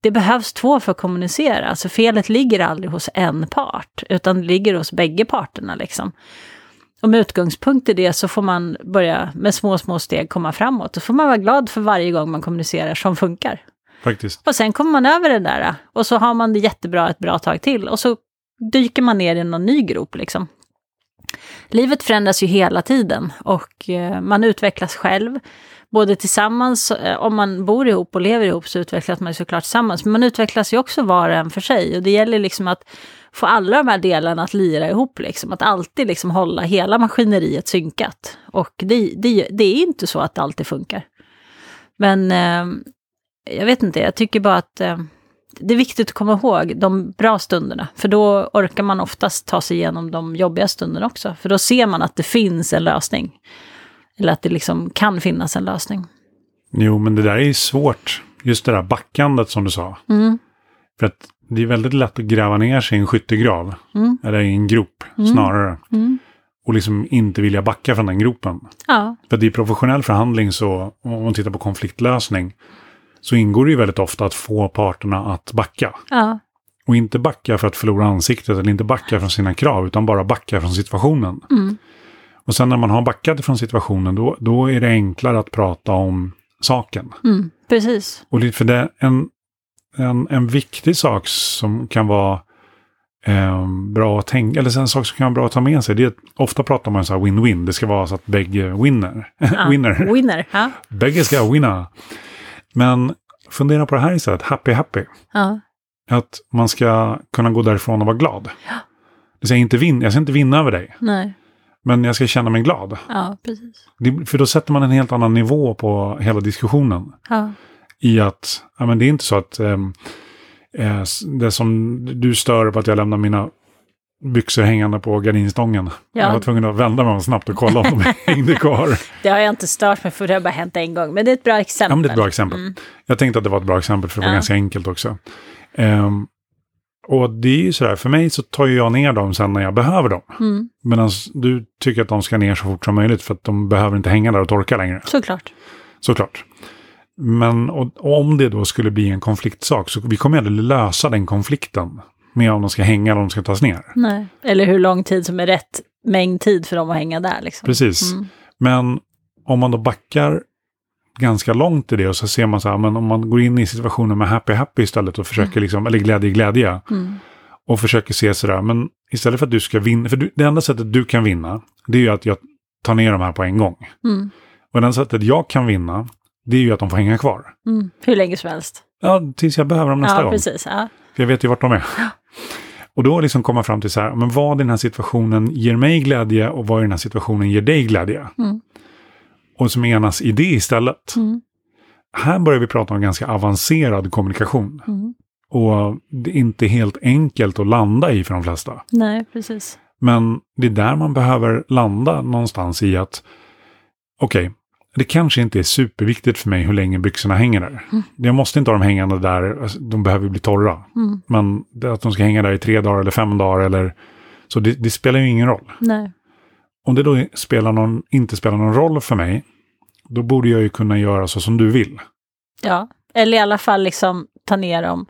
det behövs två för att kommunicera. Alltså felet ligger aldrig hos en part, utan det ligger hos bägge parterna. Liksom. Och med utgångspunkt i det så får man börja med små, små steg komma framåt. Och så får man vara glad för varje gång man kommunicerar som funkar. faktiskt. Och sen kommer man över det där och så har man det jättebra ett bra tag till och så dyker man ner i någon ny grop liksom. Livet förändras ju hela tiden och eh, man utvecklas själv. Både tillsammans, eh, om man bor ihop och lever ihop så utvecklas man ju såklart tillsammans. Men man utvecklas ju också var och en för sig. Och det gäller liksom att få alla de här delarna att lira ihop. Liksom. Att alltid liksom hålla hela maskineriet synkat. Och det, det, det är inte så att det alltid funkar. Men eh, jag vet inte, jag tycker bara att eh, det är viktigt att komma ihåg de bra stunderna. För då orkar man oftast ta sig igenom de jobbiga stunderna också. För då ser man att det finns en lösning. Eller att det liksom kan finnas en lösning. Jo, men det där är svårt. Just det där backandet som du sa. Mm. För att det är väldigt lätt att gräva ner sig i en skyttegrav. Mm. Eller i en grop snarare. Mm. Och liksom inte vilja backa från den gropen. Ja, För att i professionell förhandling så, om man tittar på konfliktlösning, så ingår det ju väldigt ofta att få parterna att backa. ja, Och inte backa för att förlora ansiktet eller inte backa från sina krav, utan bara backa från situationen. mm. Och sen när man har backat från situationen, då, då är det enklare att prata om saken. Mm. precis. Och för det en, en, en viktig sak som kan vara eh, bra att tänka, eller en sak som kan vara bra att ta med sig, det är att ofta pratar man så här win-win, det ska vara så att bägge winner. Ja. winner. Winner. Ja. Bägge ska winna. Men fundera på det här istället, happy happy. Ja. Att man ska kunna gå därifrån och vara glad. Det säger inte vin, jag ska inte vinna över dig, Nej. men jag ska känna mig glad. Ja, precis. Det, för då sätter man en helt annan nivå på hela diskussionen. Ja. I att, ja men det är inte så att ehm, eh, det som du stör på att jag lämnar mina byxor hängande på gardinstången. Ja. Jag var tvungen att vända mig om snabbt och kolla om de hängde kvar. Det har jag inte stört mig för, det har bara hänt en gång. Men det är ett bra exempel. Ja, men det är ett bra exempel. Mm. Jag tänkte att det var ett bra exempel för det var Ja. ganska enkelt också. Ehm, och det är ju sådär, för mig så tar jag ner dem sen när jag behöver dem. Mm. Medan du tycker att de ska ner så fort som möjligt för att de behöver inte hänga där och torka längre. Såklart. Såklart. Men och, och om det då skulle bli en konfliktsak så vi kommer aldrig lösa den konflikten med om de ska hänga eller om de ska tas ner. Nej. Eller hur lång tid som är rätt mängd tid för dem att hänga där. Liksom. Precis. Mm. Men om man då backar ganska långt i det och så ser man så här, men om man går in i situationen med happy happy istället och försöker liksom, eller glädje glädje Mm. och försöker se sådär, men istället för att du ska vinna, för du, det enda sättet du kan vinna, det är ju att jag tar ner de här på en gång. Mm. Och det enda sättet jag kan vinna, det är ju att de får hänga kvar. Mm. Hur länge som helst. Ja, tills jag behöver dem nästa ja, gång. precis. Ja. För jag vet ju vart de är. Och då liksom komma fram till så här, men vad i den här situationen ger mig glädje och vad i den här situationen ger dig glädje? Mm. Och som enas i det istället. Mm. Här börjar vi prata om ganska avancerad kommunikation. Mm. Och det är inte helt enkelt att landa i för de flesta. Nej, precis. Men det är där man behöver landa någonstans i att okej, det kanske inte är superviktigt för mig hur länge byxorna hänger där. Jag måste inte ha dem hängande där, alltså, de behöver bli torra. Mm. Men att de ska hänga där i tre dagar eller fem dagar eller så det, det spelar ju ingen roll. Nej. Om det då spelar någon, inte spelar någon roll för mig, då borde jag ju kunna göra så som du vill. Ja, eller i alla fall liksom ta ner dem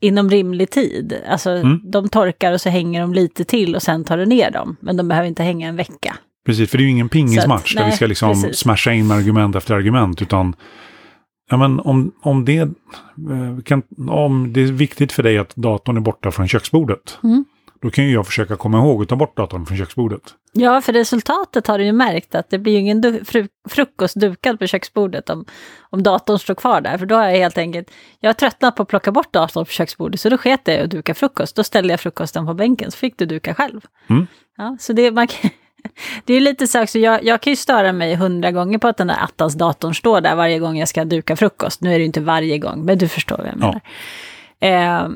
inom rimlig tid. Alltså Mm. de torkar och så hänger de lite till och sen tar du ner dem. Men de behöver inte hänga en vecka. Precis, för det är ju ingen pingismatch där vi ska liksom precis. smasha in argument efter argument, utan ja, men om, om, det, eh, kan, om det är viktigt för dig att datorn är borta från köksbordet, Mm. då kan ju jag försöka komma ihåg att ta bort datorn från köksbordet. Ja, för resultatet har du ju märkt att det blir ju ingen fru- frukost dukad på köksbordet om, om datorn står kvar där. För då har jag helt enkelt, jag har tröttnat på att plocka bort datorn på köksbordet så då sket jag att duka frukost. Då ställde jag frukosten på bänken så fick du duka själv. Mm. Ja, så det, man kan, det är lite så också, jag, jag kan ju störa mig hundra gånger på att den där attans datorn står där varje gång jag ska duka frukost. Nu är det ju inte varje gång, men du förstår vad jag Ja. menar. Eh,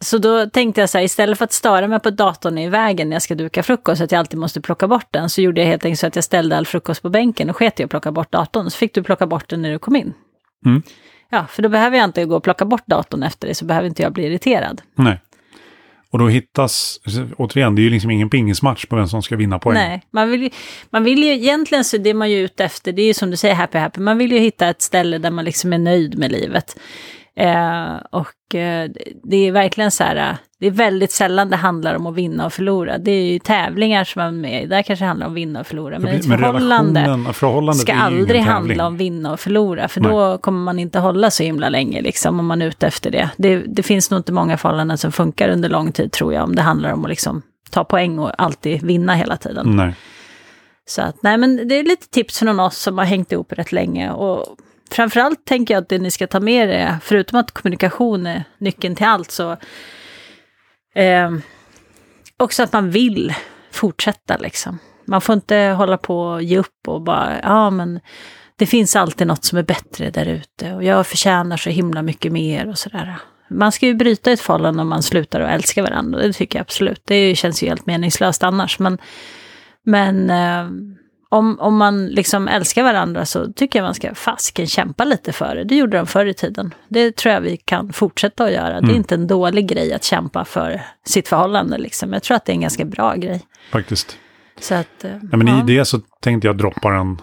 så då tänkte jag så här, istället för att störa mig på att datorn är i vägen när jag ska duka frukost, att jag alltid måste plocka bort den, så gjorde jag helt enkelt så att jag ställde all frukost på bänken och sket i att plocka bort datorn. Så fick du plocka bort den när du kom in. Mm. Ja, för då behöver jag inte gå och plocka bort datorn efter det, så behöver inte jag bli irriterad. Nej. Och då hittas, återigen, det är ju liksom ingen pingismatch på vem som ska vinna poäng. Nej, man vill, ju, man vill ju egentligen så det man ju ute efter, det är ju som du säger happy happy, man vill ju hitta ett ställe där man liksom är nöjd med livet. Eh, och eh, det är verkligen så här, det är väldigt sällan det handlar om att vinna och förlora. Det är ju tävlingar som man är med i, där kanske det handlar om att vinna och förlora. Men ett förhållande ska aldrig handla om vinna och förlora, för Nej. då kommer man inte hålla så himla länge, liksom, om man är ute efter det. det. Det finns nog inte många förhållanden som funkar under lång tid, tror jag, om det handlar om att liksom ta poäng och alltid vinna hela tiden. Nej. Så att, nej men det är lite tips från oss som har hängt ihop rätt länge. Och framförallt tänker jag att det ni ska ta med er, förutom att kommunikation är nyckeln till allt, så eh, också att man vill fortsätta liksom. Man får inte hålla på och ge upp och bara, ja men det finns alltid något som är bättre där ute och jag förtjänar så himla mycket mer och sådär. Man ska ju bryta ett förhållande om man slutar att älska varandra, det tycker jag absolut. Det känns ju helt meningslöst annars, men, men eh, om, om man liksom älskar varandra så tycker jag man ska fasken kämpa lite för det. Det gjorde de förr i tiden. Det tror jag vi kan fortsätta att göra. Mm. Det är mm. inte en dålig grej att kämpa för sitt förhållande. Liksom. Jag tror att det är en ganska bra grej. Faktiskt. Så att, ja, men ja. I det så tänkte jag droppa en,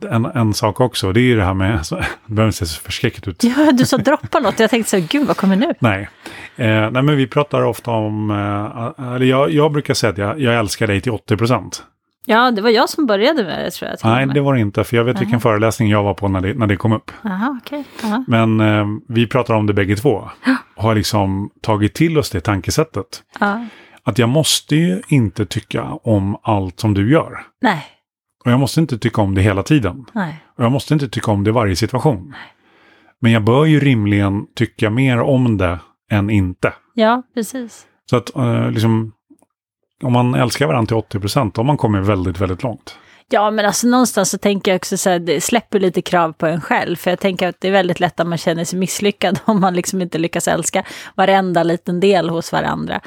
en, en sak också. Det är ju det här med, alltså, det behöver inte se så förskräckligt ut. Ja, du sa droppa något. Jag tänkte så, gud vad kommer nu? Nej, eh, nej men vi pratar ofta om, eh, eller jag, jag brukar säga att jag, jag älskar dig till 80 procent. Ja, det var jag som började med det tror jag. Nej, det var det inte, för jag vet Aha. vilken föreläsning jag var på när det, när det kom upp. Aha, okay. Aha. Men eh, vi pratar om det bägge två. Och har liksom tagit till oss det tankesättet. Ja. Att jag måste ju inte tycka om allt som du gör. Nej. Och jag måste inte tycka om det hela tiden. Nej. Och jag måste inte tycka om det i varje situation. Nej. Men jag bör ju rimligen tycka mer om det än inte. Ja, precis. Så att eh, liksom, om man älskar varandra till 80 procent, då har man kommit väldigt, väldigt långt. Ja, men alltså någonstans så tänker jag också så här, det släpper lite krav på en själv. För jag tänker att det är väldigt lätt att man känner sig misslyckad om man liksom inte lyckas älska varenda liten del hos varandra.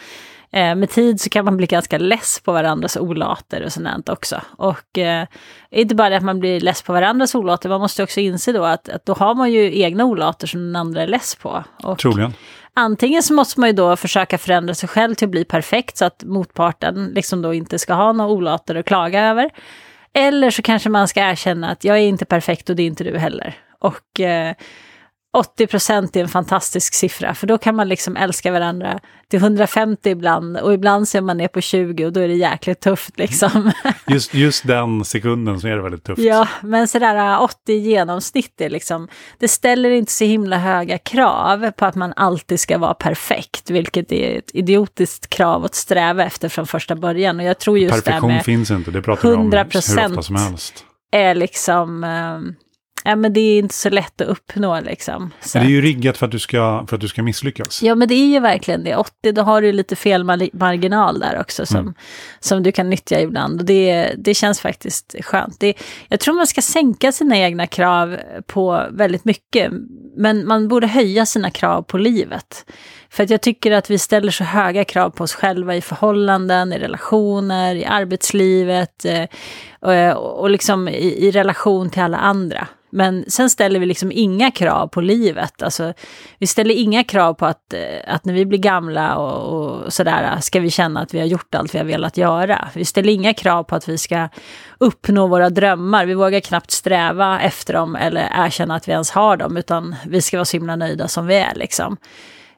Eh, med tid så kan man bli ganska less på varandras olater och sånt också. Och eh, inte bara det att man blir less på varandras olater, man måste också inse då att, att då har man ju egna olater som den andra är less på. Och Troligen. Antingen så måste man ju då försöka förändra sig själv till att bli perfekt så att motparten liksom då inte ska ha några olater att klaga över. Eller så kanske man ska erkänna att jag är inte perfekt och det är inte du heller. Och eh, 80 procent är en fantastisk siffra, för då kan man liksom älska varandra till 150 ibland och ibland ser man ner på 20 och då är det jäkligt tufft liksom. Just, just den sekunden så är det väldigt tufft. Ja, men sådär 80 genomsnitt är liksom, det ställer inte så himla höga krav på att man alltid ska vara perfekt, vilket är ett idiotiskt krav att sträva efter från första början. Och jag tror just Perfektion det med finns inte, det pratar vi om hur ofta som helst. är liksom um, Ja, men det är inte så lätt att uppnå liksom. Så. Det är ju riggat för att, du ska, för att du ska misslyckas. Ja, men det är ju verkligen det. 80, då har du lite fel marginal där också som, mm. som du kan nyttja ibland. Och det, det känns faktiskt skönt. Det, jag tror man ska sänka sina egna krav på väldigt mycket. Men man borde höja sina krav på livet. För att jag tycker att vi ställer så höga krav på oss själva i förhållanden, i relationer, i arbetslivet eh, och, och liksom i, i relation till alla andra. Men sen ställer vi liksom inga krav på livet. Alltså, vi ställer inga krav på att, eh, att när vi blir gamla och, och sådär ska vi känna att vi har gjort allt vi har velat göra. Vi ställer inga krav på att vi ska uppnå våra drömmar. Vi vågar knappt sträva efter dem eller erkänna att vi ens har dem, utan vi ska vara så himla nöjda som vi är. Liksom.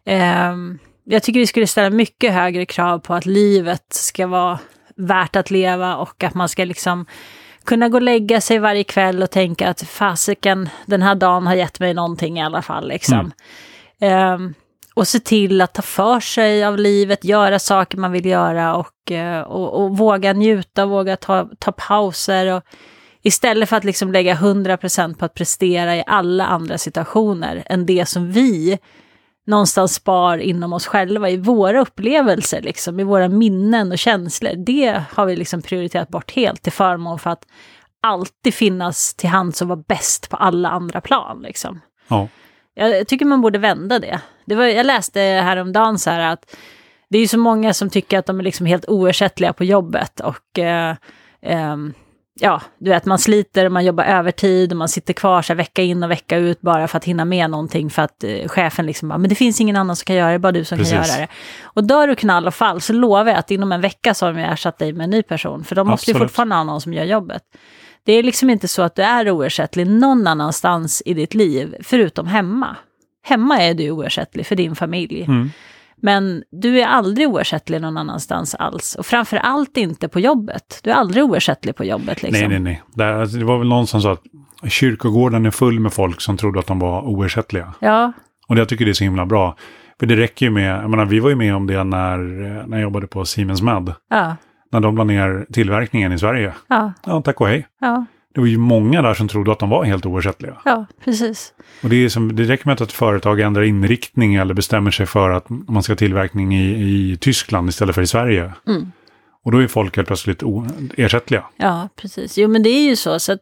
Um, jag tycker vi skulle ställa mycket högre krav på att livet ska vara värt att leva och att man ska liksom kunna gå och lägga sig varje kväll och tänka att fasiken, den här dagen har gett mig någonting i alla fall. Liksom. Mm. Um, och se till att ta för sig av livet, göra saker man vill göra och, uh, och, och, våga njuta, våga ta, ta pauser. Och, istället för att liksom lägga 100% på att prestera i alla andra situationer än det som vi någonstans spar inom oss själva, i våra upplevelser, liksom, i våra minnen och känslor. Det har vi liksom prioriterat bort helt till förmån för att alltid finnas till hands och vara bäst på alla andra plan. Liksom. Ja. Jag tycker man borde vända det. Det var, jag läste häromdagen så här att det är så många som tycker att de är liksom helt oersättliga på jobbet och eh, eh, ja, du vet, man sliter, man jobbar övertid och man sitter kvar så här, vecka in och vecka ut bara för att hinna med någonting för att eh, chefen liksom bara, men det finns ingen annan som kan göra det, bara du som Precis. kan göra det. Och dör du knall och fall så lovar jag att inom en vecka så har de ersatt dig med en ny person, för de måste Absolut. ju fortfarande ha någon som gör jobbet. Det är liksom inte så att du är oersättlig någon annanstans i ditt liv, förutom hemma. Hemma är du oersättlig för din familj. Mm. Men du är aldrig oersättlig någon annanstans alls. Och framför allt inte på jobbet. Du är aldrig oersättlig på jobbet. Liksom. Nej, nej, nej. Det, alltså, det var väl någon som sa att kyrkogården är full med folk som trodde att de var oersättliga. Ja, Och jag tycker det är så himla bra. För det räcker ju med, jag menar, vi var ju med om det när, när jag jobbade på Siemens Med. ja, När de la ner tillverkningen i Sverige. ja, Ja, tack och hej. ja, Det var ju många där som trodde att de var helt oersättliga. ja, precis. Och det, är som, det räcker med att ett företag ändrar inriktning eller bestämmer sig för att man ska ha tillverkning i, i Tyskland istället för i Sverige. Mm. Och då är folk helt plötsligt o- ersättliga. Ja, precis. Jo, men det är ju så. så att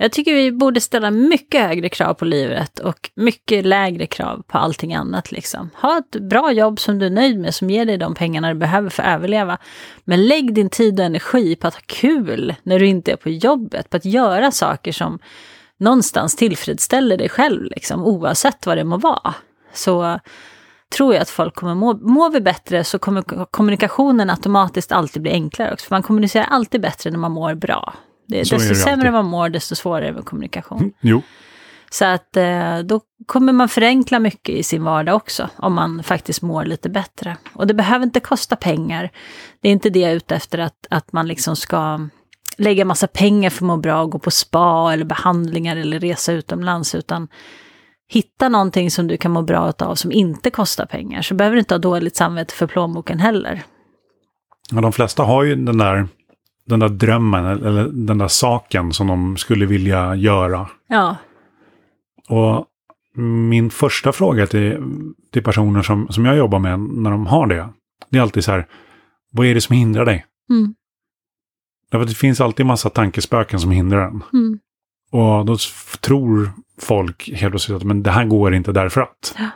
jag tycker vi borde ställa mycket högre krav på livet och mycket lägre krav på allting annat. Liksom. Ha ett bra jobb som du är nöjd med, som ger dig de pengarna du behöver för att överleva. Men lägg din tid och energi på att ha kul när du inte är på jobbet, på att göra saker som någonstans tillfredsställer dig själv, liksom, oavsett vad det må vara. Så tror jag att folk kommer må, mår vi bättre så kommer kommunikationen automatiskt alltid bli enklare också. För man kommunicerar alltid bättre när man mår bra. Det, Så är desto sämre man mår, desto svårare med kommunikation. Jo, Så att eh, då kommer man förenkla mycket i sin vardag också, om man faktiskt mår lite bättre. Och det behöver inte kosta pengar. Det är inte det jag är ute efter, att, att man liksom ska lägga massa pengar för att må bra gå på spa eller behandlingar eller resa utomlands, utan hitta någonting som du kan må bra av som inte kostar pengar. Så behöver du inte ha dåligt samvete för plånboken heller. ja, de flesta har ju den där, den där drömmen eller den där saken som de skulle vilja göra. Ja, Och min första fråga till, till personer som, som jag jobbar med när de har det, det är alltid så här, vad är det som hindrar dig? mm, Därför att det finns alltid massa tankespöken som hindrar en. mm, Och då tror folk helt plötsligt att men det här går inte därför att. Ja.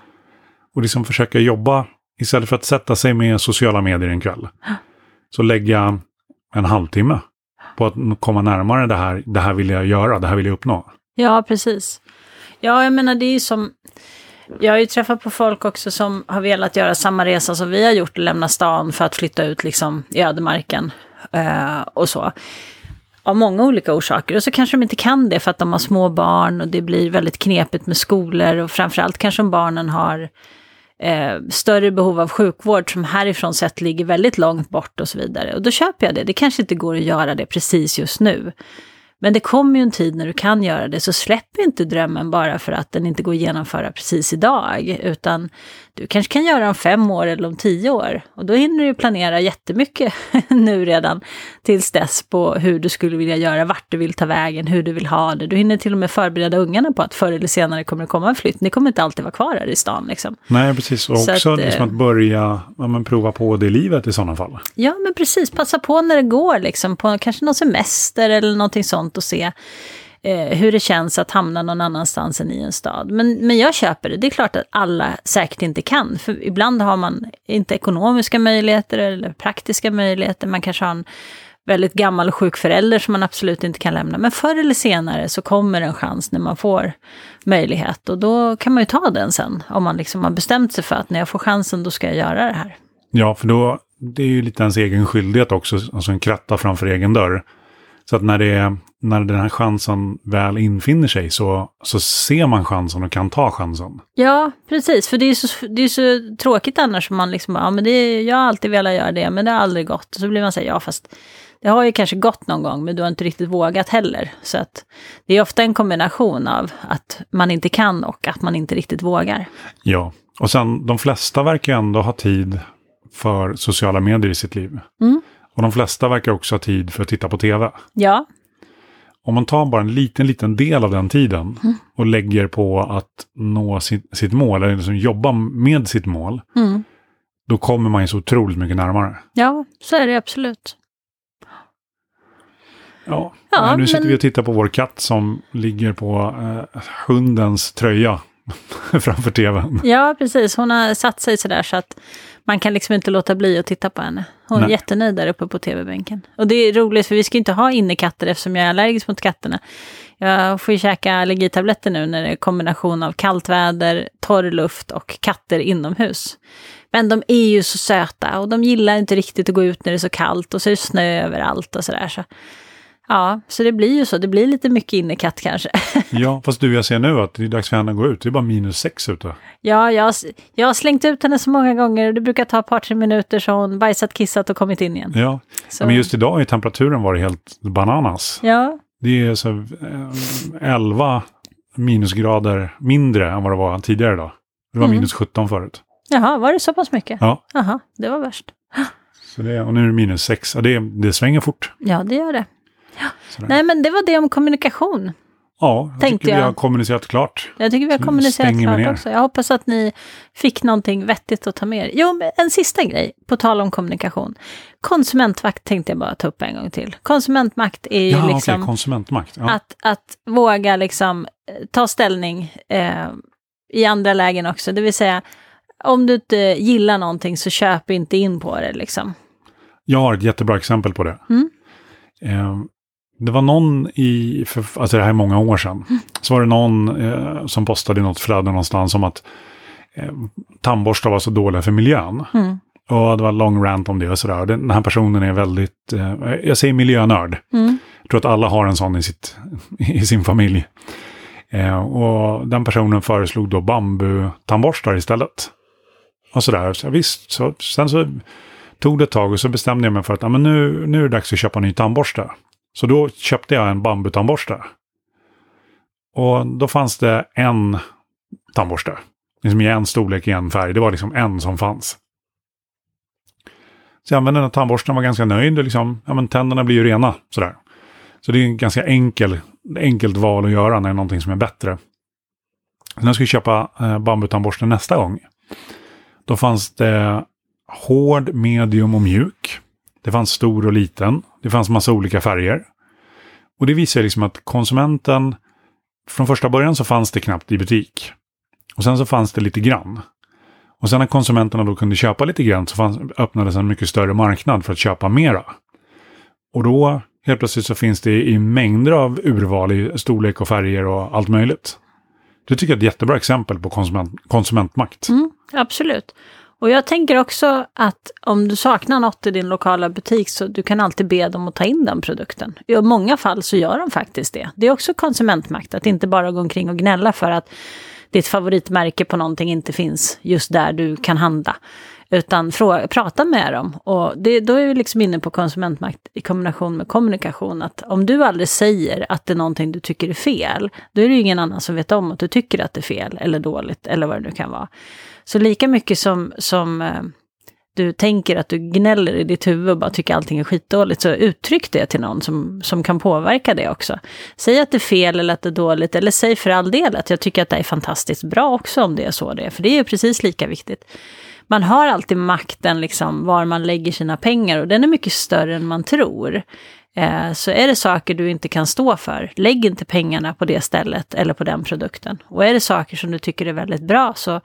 Och liksom försöka jobba, istället för att sätta sig med sociala medier en kväll, så lägga en halvtimme på att komma närmare det här, det här vill jag göra, det här vill jag uppnå. Ja, precis. Ja, jag menar det är ju som... Jag har ju träffat på folk också som har velat göra samma resa som vi har gjort, lämna stan för att flytta ut liksom i ödemarken eh, och så. Av många olika orsaker. Och så kanske de inte kan det för att de har små barn och det blir väldigt knepigt med skolor och framförallt kanske om barnen har eh, större behov av sjukvård som härifrån sett ligger väldigt långt bort och så vidare. Och då köper jag det. Det kanske inte går att göra det precis just nu. Men det kommer ju en tid när du kan göra det, så släpp inte drömmen bara för att den inte går att genomföra precis idag. Utan du kanske kan göra om fem år eller om tio år. Och då hinner du planera jättemycket nu redan tills dess på hur du skulle vilja göra, vart du vill ta vägen, hur du vill ha det. Du hinner till och med förbereda ungarna på att förr eller senare kommer det komma en flytt. Ni kommer inte alltid vara kvar här i stan liksom. Nej, precis. Och Så också att, eh, liksom att börja ja, men prova på det livet i sådana fall. Ja, men precis. Passa på när det går, liksom, på kanske någon semester eller någonting sånt och se eh, hur det känns att hamna någon annanstans än i en stad. Men, men jag köper det. Det är klart att alla säkert inte kan. För ibland har man inte ekonomiska möjligheter eller praktiska möjligheter. Man kanske har en väldigt gammal och sjuk förälder som man absolut inte kan lämna. Men förr eller senare så kommer en chans när man får möjlighet. Och då kan man ju ta den sen. Om man liksom har bestämt sig för att när jag får chansen då ska jag göra det här. Ja, för då, det är ju lite ens egen skyldighet också, alltså en kratta framför egen dörr. Så att när, det är, när den här chansen väl infinner sig så, så ser man chansen och kan ta chansen. Ja, precis. För det är så, det är så tråkigt annars om man liksom ja men det jag har alltid velat göra det, men det har aldrig gått. Och så blir man säga, ja fast det har ju kanske gått någon gång, men du har inte riktigt vågat heller. Så att det är ofta en kombination av att man inte kan och att man inte riktigt vågar. Ja, och sen de flesta verkar ju ändå ha tid för sociala medier i sitt liv. Mm. Och de flesta verkar också ha tid för att titta på tv. Ja, Om man tar bara en liten, liten del av den tiden och lägger på att nå sitt, sitt mål, eller liksom jobba med sitt mål, mm. då kommer man ju så otroligt mycket närmare. ja så är det absolut. Ja, Ja, nu sitter men- vi och tittar på vår katt som ligger på eh, hundens tröja framför tvn. Ja, precis. Hon har satt sig sådär så att man kan liksom inte låta bli att titta på henne. Hon är Nej. jättenöjd där uppe på tv-bänken. Och det är roligt för vi ska inte ha innekatter eftersom jag är allergisk mot katterna. Jag får ju käka allergitabletter nu när det är kombination av kallt väder, torr luft och katter inomhus. Men de är ju så söta och de gillar inte riktigt att gå ut när det är så kallt och så är det snö överallt och sådär. Så. Ja, så det blir ju så. Det blir lite mycket innekatt kanske. Ja, fast du, jag ser nu att det är dags för henne att gå ut. Det är bara minus sex ute. Ja, jag, jag har slängt ut henne så många gånger och det brukar ta ett par, tre minuter så hon bajsat, kissat och kommit in igen. Ja, Så, men just idag har temperaturen varit helt bananas. Ja, Det är så eh, 11 minusgrader mindre än vad det var tidigare idag. Det var Mm. minus 17 förut. jaha, var det så pass mycket? Ja, Jaha, det var värst. så det, och nu är det minus 6. Ja, det, det svänger fort. Ja, det gör det. Sådär. Nej, men det var det om kommunikation. Ja, jag Tänkte tycker vi jag. har kommunicerat klart. Jag tycker vi har Så kommunicerat klart också. Jag hoppas att ni fick någonting vettigt att ta med er. Jo, en sista grej, på tal om kommunikation. Konsumentmakt tänkte jag bara ta upp en gång till. Konsumentmakt är ju Ja, liksom okej, konsumentmakt. Ja. att, att våga liksom eh, ta ställning eh, i andra lägen också. Det vill säga, om du inte gillar någonting så köp inte in på det liksom. Jag har ett jättebra exempel på det. Mm. Eh, det var någon i, för, alltså det här är många år sedan, så var det någon eh, som postade i något flöde någonstans om att eh, tandborstar var så dåliga för miljön. Mm. Och det var lång rant om det och sådär. Den här personen är väldigt, eh, jag säger miljönörd. Mm. Jag tror att alla har en sån i, sitt, i sin familj. Eh, och den personen föreslog då bambutandborstar istället. Och sådär, så visst, så, sen så tog det ett tag och så bestämde jag mig för att ja, men nu, nu är det dags att köpa en ny tandborste. Så då köpte jag en bambutandborste. Och då fanns det en tandborste. Liksom i en storlek, i en färg. Det var liksom en som fanns. Så jag använde den här tandborsten och var ganska nöjd. Och liksom, ja, men tänderna blir ju rena. Sådär. Så det är en ganska enkel, enkelt val att göra när det är någonting som är bättre. När jag skulle köpa eh, bambutandborsten nästa gång. Då fanns det hård, medium och mjuk. Det fanns stor och liten. Det fanns massa olika färger. Och det visar liksom att konsumenten, från första början så fanns det knappt i butik. Och sen så fanns det lite grann. Och sen när konsumenterna då kunde köpa lite grann så fanns, öppnades en mycket större marknad för att köpa mera. Och då helt plötsligt så finns det i mängder av urval i storlek och färger och allt möjligt. Det tycker jag är ett jättebra exempel på konsument, konsumentmakt. Mm, absolut. Och jag tänker också att om du saknar något i din lokala butik så du kan alltid be dem att ta in den produkten. I många fall så gör de faktiskt det. Det är också konsumentmakt, att inte bara gå omkring och gnälla för att ditt favoritmärke på någonting inte finns just där du kan handla. Utan fråga, prata med dem. Och det, då är vi liksom inne på konsumentmakt i kombination med kommunikation. Att om du aldrig säger att det är någonting du tycker är fel, då är det ju ingen annan som vet om att du tycker att det är fel eller dåligt eller vad det nu kan vara. Så lika mycket som, som eh, du tänker att du gnäller i ditt huvud och bara tycker allting är skitdåligt, så uttryck det till någon som, som kan påverka det också. Säg att det är fel eller att det är dåligt, eller säg för all del att jag tycker att det är fantastiskt bra också om det är så det är, för det är ju precis lika viktigt. Man har alltid makten liksom var man lägger sina pengar och den är mycket större än man tror. Eh, så är det saker du inte kan stå för, lägg inte pengarna på det stället eller på den produkten. Och är det saker som du tycker är väldigt bra så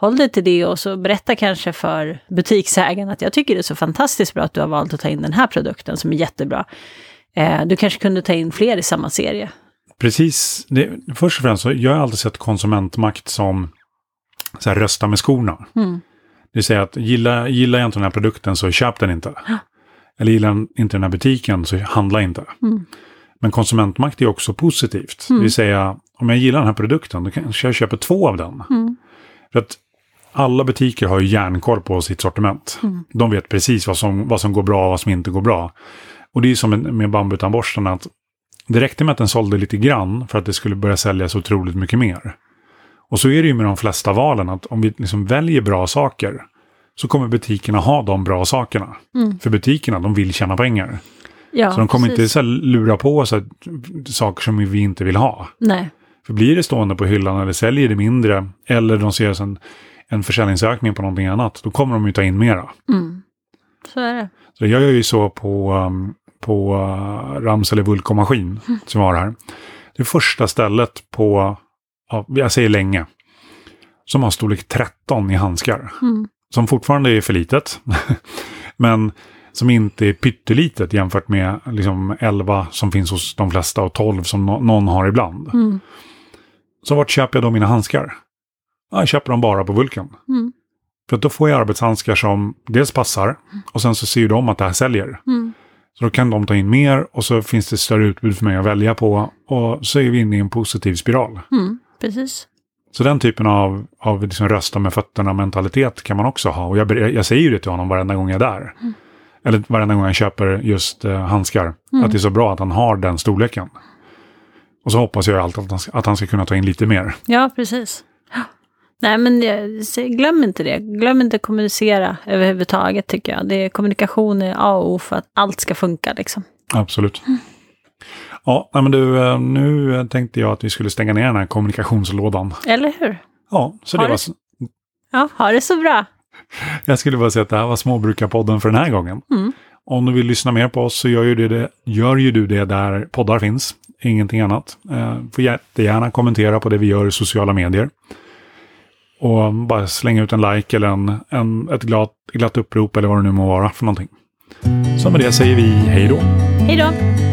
håll dig till det och så berätta kanske för butiksägaren att jag tycker det är så fantastiskt bra att du har valt att ta in den här produkten som är jättebra. Eh, du kanske kunde ta in fler i samma serie. Precis. Det, först och främst så jag har alltid sett konsumentmakt som så här, rösta med skorna. Mm. Det vill säga att gilla, gillar jag inte den här produkten så köp den inte. Eller gillar jag inte den här butiken så handla inte. Mm. Men konsumentmakt är också positivt. Det vill säga om jag gillar den här produkten då kanske jag köper två av den. Mm. För att alla butiker har ju järnkoll på sitt sortiment. De vet precis vad som, vad som går bra och vad som inte går bra. Och det är ju som med bambutandborstarna att det räckte med att den sålde lite grann för att det skulle börja säljas otroligt mycket mer. Och så är det ju med de flesta valen att om vi liksom väljer bra saker så kommer butikerna ha de bra sakerna. För butikerna, de vill tjäna pengar. Ja, så de kommer inte precis. så här lura på sig saker som vi inte vill ha. Nej. För blir det stående på hyllan eller säljer det mindre eller de ser en, en försäljningsökning på någonting annat, då kommer de ju ta in mera. Mm. Så är det. Så jag gör ju så på, um, på uh, Ramsele Vulko-maskin som var här. Det första stället på, ja, jag säger länge, som har storlek 13 i handskar. Mm. Som fortfarande är för litet. men som inte är pyttelitet jämfört med liksom 11 som finns hos de flesta och 12 som no någon har ibland. Mm. Så vart köper jag då mina handskar? Ja, jag köper dem bara på Vulkan. Mm. För att då får jag arbetshandskar som dels passar och sen så ser ju de att det här säljer. Mm. Så då kan de ta in mer och så finns det större utbud för mig att välja på. Och så är vi inne i en positiv spiral. Mm, precis. Så den typen av, av liksom rösta med fötterna mentalitet kan man också ha. Och jag, jag säger ju det till honom varenda gång jag är där. Mm. Eller varenda gång jag köper just eh, handskar. Mm. Att det är så bra att han har den storleken. Och så hoppas jag alltid att han, ska, att han ska kunna ta in lite mer. Ja, precis. Ja. Nej, men glöm inte det. Glöm inte att kommunicera överhuvudtaget tycker jag. Det är, kommunikation är A och O för att allt ska funka liksom. Absolut. Ja, nej, men du, eh, nu tänkte jag att vi skulle stänga ner den här kommunikationslådan. Eller hur? Ja, så Har det du- var, Ja, ha det så bra. jag skulle bara säga att det här var Småbrukarpodden för den här gången. Mm. Om du vill lyssna mer på oss så gör ju, det, det, gör ju du det där poddar finns. Ingenting annat. Eh, får jättegärna kommentera på det vi gör i sociala medier. Och bara slänga ut en like eller en, en, ett glatt, glatt upprop eller vad det nu må vara för någonting. Så med det säger vi hej då. Hej då!